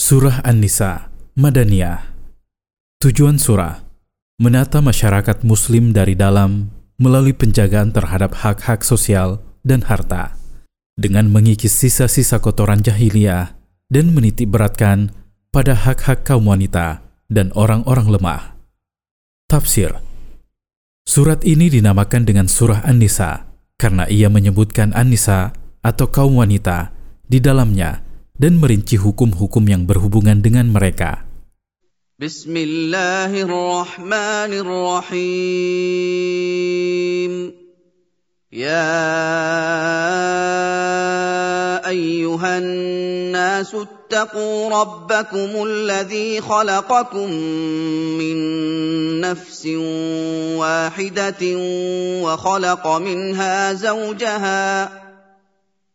Surah An-Nisa, Madaniyah. Tujuan surah Menata masyarakat muslim dari dalam melalui penjagaan terhadap hak-hak sosial dan harta. Dengan mengikis sisa-sisa kotoran jahiliyah dan menitik beratkan pada hak-hak kaum wanita dan orang-orang lemah. Tafsir. Surat ini dinamakan dengan Surah An-Nisa karena ia menyebutkan An-Nisa atau kaum wanita di dalamnya dan merinci hukum-hukum yang berhubungan dengan mereka. Bismillahirrahmanirrahim. Ya ايها الناس اتقوا ربكم الذي خلقكم من نفس واحده وخلق منها زوجها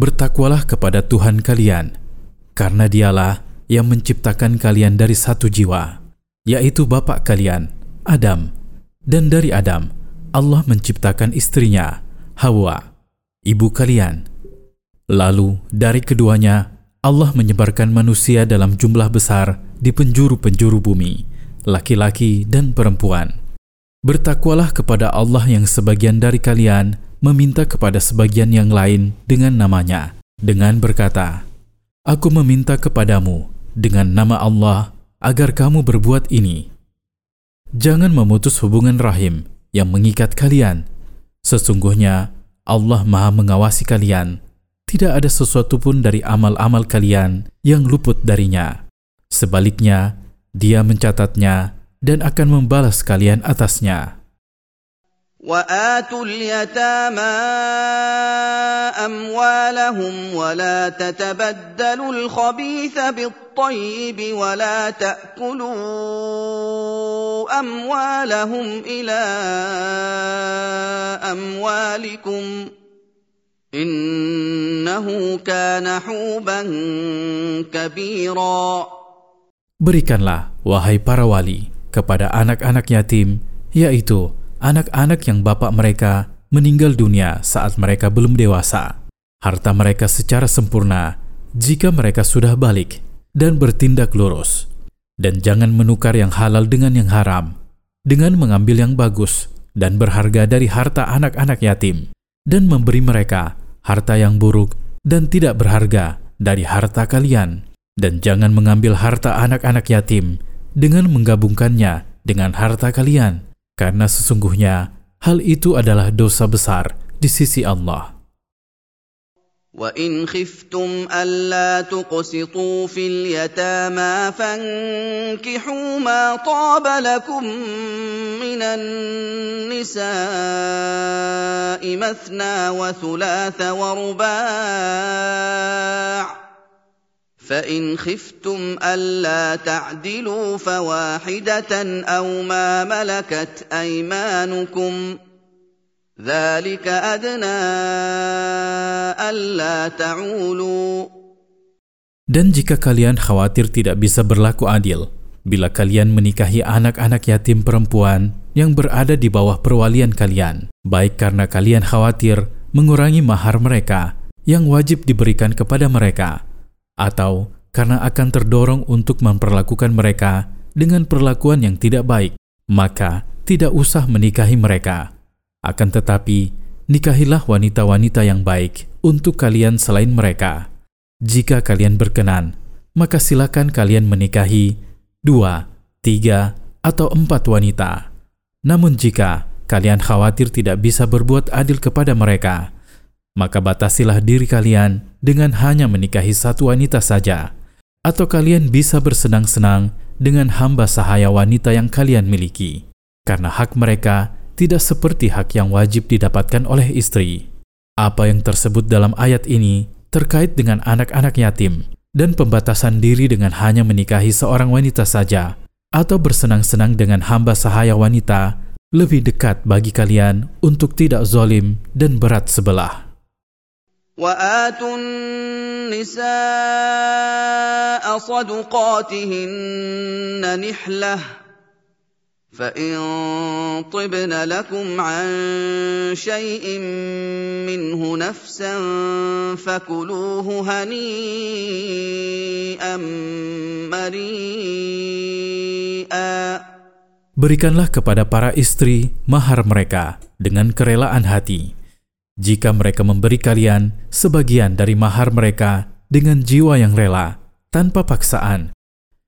bertakwalah kepada Tuhan kalian, karena dialah yang menciptakan kalian dari satu jiwa, yaitu bapak kalian, Adam. Dan dari Adam, Allah menciptakan istrinya, Hawa, ibu kalian. Lalu dari keduanya, Allah menyebarkan manusia dalam jumlah besar di penjuru-penjuru bumi, laki-laki dan perempuan. Bertakwalah kepada Allah yang sebagian dari kalian meminta kepada sebagian yang lain dengan namanya, dengan berkata, Aku meminta kepadamu dengan nama Allah agar kamu berbuat ini. Jangan memutus hubungan rahim yang mengikat kalian Sesungguhnya Allah Maha mengawasi kalian. Tidak ada sesuatu pun dari amal-amal kalian yang luput darinya. Sebaliknya, Dia mencatatnya dan akan membalas kalian atasnya. وآتوا اليتامى أموالهم ولا تتبدلوا الخبيث بالطيب ولا تأكلوا أموالهم إلى أموالكم إنه كان حوبا كبيرا. Berikanlah, wahai para wali, kepada anak-anak yatim, yaitu anak-anak yang bapak mereka meninggal dunia saat mereka belum dewasa. Harta mereka secara sempurna jika mereka sudah balik dan bertindak lurus. Dan jangan menukar yang halal dengan yang haram, dengan mengambil yang bagus dan berharga dari harta anak-anak yatim, dan memberi mereka harta yang buruk dan tidak berharga dari harta kalian. Dan jangan mengambil harta anak-anak yatim dengan menggabungkannya dengan harta kalian karena sesungguhnya hal itu adalah dosa besar di sisi Allah. وَإِنْ خِفْتُمْ أَلَّا تُقْسِطُوا فِي الْيَتَامَى فَانكِحُوا مَا طَابَ لَكُم مِّنَ النِّسَاءِ مَثْنَىٰ وَثُلَاثَ وَرُبَاعَ فان خفتم الا تعدلوا فواحده او ما ملكت ايمانكم ذلك ادنى الا تعولوا Dan jika kalian khawatir tidak bisa berlaku adil, bila kalian menikahi anak-anak yatim perempuan yang berada di bawah perwalian kalian, baik karena kalian khawatir mengurangi mahar mereka yang wajib diberikan kepada mereka, atau karena akan terdorong untuk memperlakukan mereka dengan perlakuan yang tidak baik, maka tidak usah menikahi mereka. Akan tetapi, nikahilah wanita-wanita yang baik untuk kalian selain mereka. Jika kalian berkenan, maka silakan kalian menikahi dua, tiga, atau empat wanita. Namun jika kalian khawatir tidak bisa berbuat adil kepada mereka, maka batasilah diri kalian dengan hanya menikahi satu wanita saja, atau kalian bisa bersenang-senang dengan hamba sahaya wanita yang kalian miliki, karena hak mereka tidak seperti hak yang wajib didapatkan oleh istri. Apa yang tersebut dalam ayat ini terkait dengan anak-anak yatim dan pembatasan diri dengan hanya menikahi seorang wanita saja atau bersenang-senang dengan hamba sahaya wanita lebih dekat bagi kalian untuk tidak zolim dan berat sebelah. وآتوا النساء صدقاتهن نحلة فإن طبن لكم عن شيء منه نفسا فكلوه هنيئا مريئا Berikanlah kepada para istri mahar mereka dengan kerelaan hati. Jika mereka memberi kalian sebagian dari mahar mereka dengan jiwa yang rela, tanpa paksaan,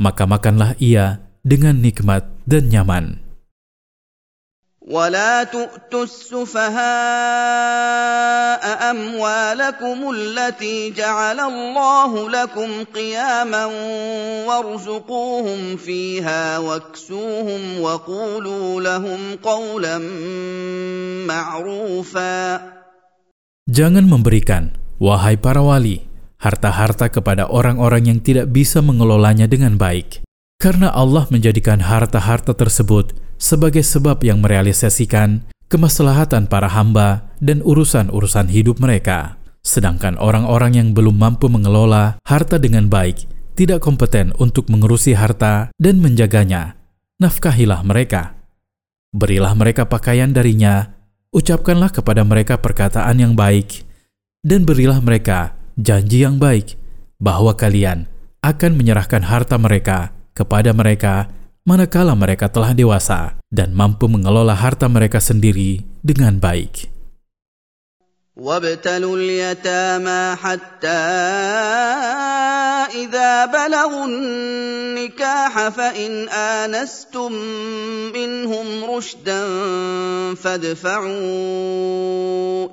maka makanlah ia dengan nikmat dan nyaman. ولا تؤتوا السفهاء اموالكم التي جعل الله لكم قياما وارزقوهم فيها واكسوهم وقولوا لهم قولا معروفا Jangan memberikan, wahai para wali, harta-harta kepada orang-orang yang tidak bisa mengelolanya dengan baik. Karena Allah menjadikan harta-harta tersebut sebagai sebab yang merealisasikan kemaslahatan para hamba dan urusan-urusan hidup mereka. Sedangkan orang-orang yang belum mampu mengelola harta dengan baik, tidak kompeten untuk mengurusi harta dan menjaganya, nafkahilah mereka. Berilah mereka pakaian darinya, ucapkanlah kepada mereka perkataan yang baik, dan berilah mereka janji yang baik bahwa kalian akan menyerahkan harta mereka kepada mereka manakala mereka telah dewasa dan mampu mengelola harta mereka sendiri dengan baik. وابتلوا اليتامى حتى إذا بلغوا النكاح فإن آنستم منهم رشدا فادفعوا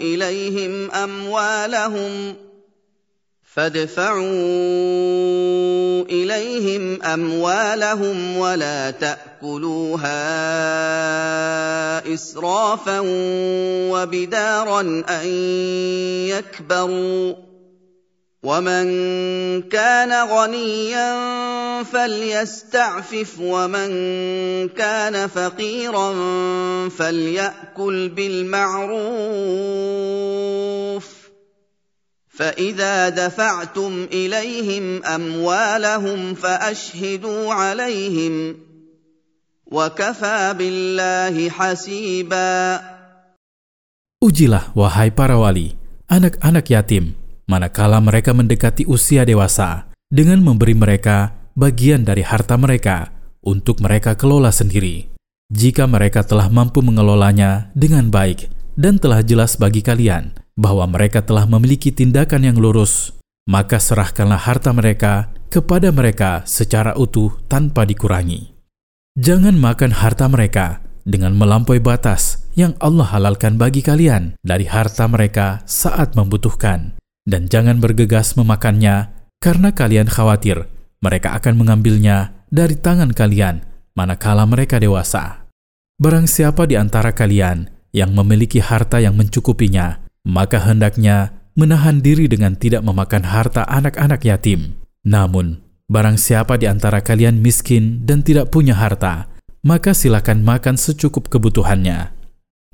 إليهم أموالهم ۖ فادفعوا إليهم أموالهم ولا تأكلوها إسرافا وبدارا أن يكبروا ومن كان غنيا فليستعفف ومن كان فقيرا فليأكل بالمعروف فإذا دفعتم إليهم أموالهم فأشهدوا عليهم وكفى بالله حسيبا Ujilah, wahai para wali, anak-anak yatim, manakala mereka mendekati usia dewasa, dengan memberi mereka bagian dari harta mereka untuk mereka kelola sendiri. Jika mereka telah mampu mengelolanya dengan baik dan telah jelas bagi kalian bahwa mereka telah memiliki tindakan yang lurus, maka serahkanlah harta mereka kepada mereka secara utuh tanpa dikurangi. Jangan makan harta mereka dengan melampaui batas yang Allah halalkan bagi kalian dari harta mereka saat membutuhkan, dan jangan bergegas memakannya karena kalian khawatir mereka akan mengambilnya dari tangan kalian manakala mereka dewasa. Barang siapa di antara kalian yang memiliki harta yang mencukupinya, maka hendaknya menahan diri dengan tidak memakan harta anak-anak yatim. Namun, barang siapa di antara kalian miskin dan tidak punya harta, maka silakan makan secukup kebutuhannya.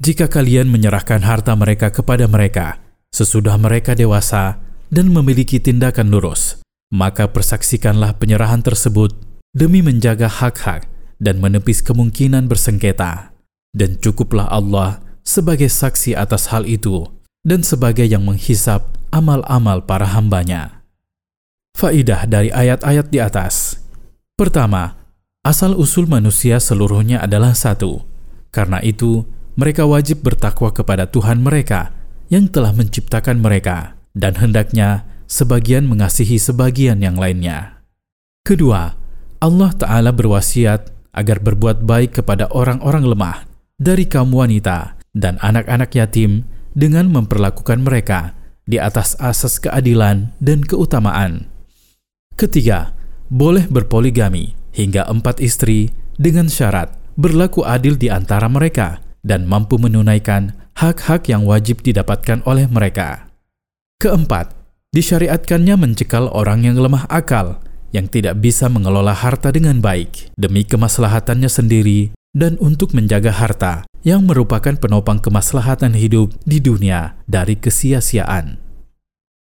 Jika kalian menyerahkan harta mereka kepada mereka, sesudah mereka dewasa dan memiliki tindakan lurus, maka persaksikanlah penyerahan tersebut demi menjaga hak-hak dan menepis kemungkinan bersengketa. Dan cukuplah Allah sebagai saksi atas hal itu dan sebagai yang menghisap amal-amal para hambanya. Faidah dari ayat-ayat di atas. Pertama, asal-usul manusia seluruhnya adalah satu. Karena itu, mereka wajib bertakwa kepada Tuhan mereka yang telah menciptakan mereka dan hendaknya sebagian mengasihi sebagian yang lainnya. Kedua, Allah Ta'ala berwasiat agar berbuat baik kepada orang-orang lemah dari kaum wanita dan anak-anak yatim dengan memperlakukan mereka di atas asas keadilan dan keutamaan. Ketiga, boleh berpoligami hingga empat istri dengan syarat berlaku adil di antara mereka dan mampu menunaikan hak-hak yang wajib didapatkan oleh mereka. Keempat, Disyariatkannya mencekal orang yang lemah akal, yang tidak bisa mengelola harta dengan baik, demi kemaslahatannya sendiri dan untuk menjaga harta yang merupakan penopang kemaslahatan hidup di dunia dari kesia-siaan.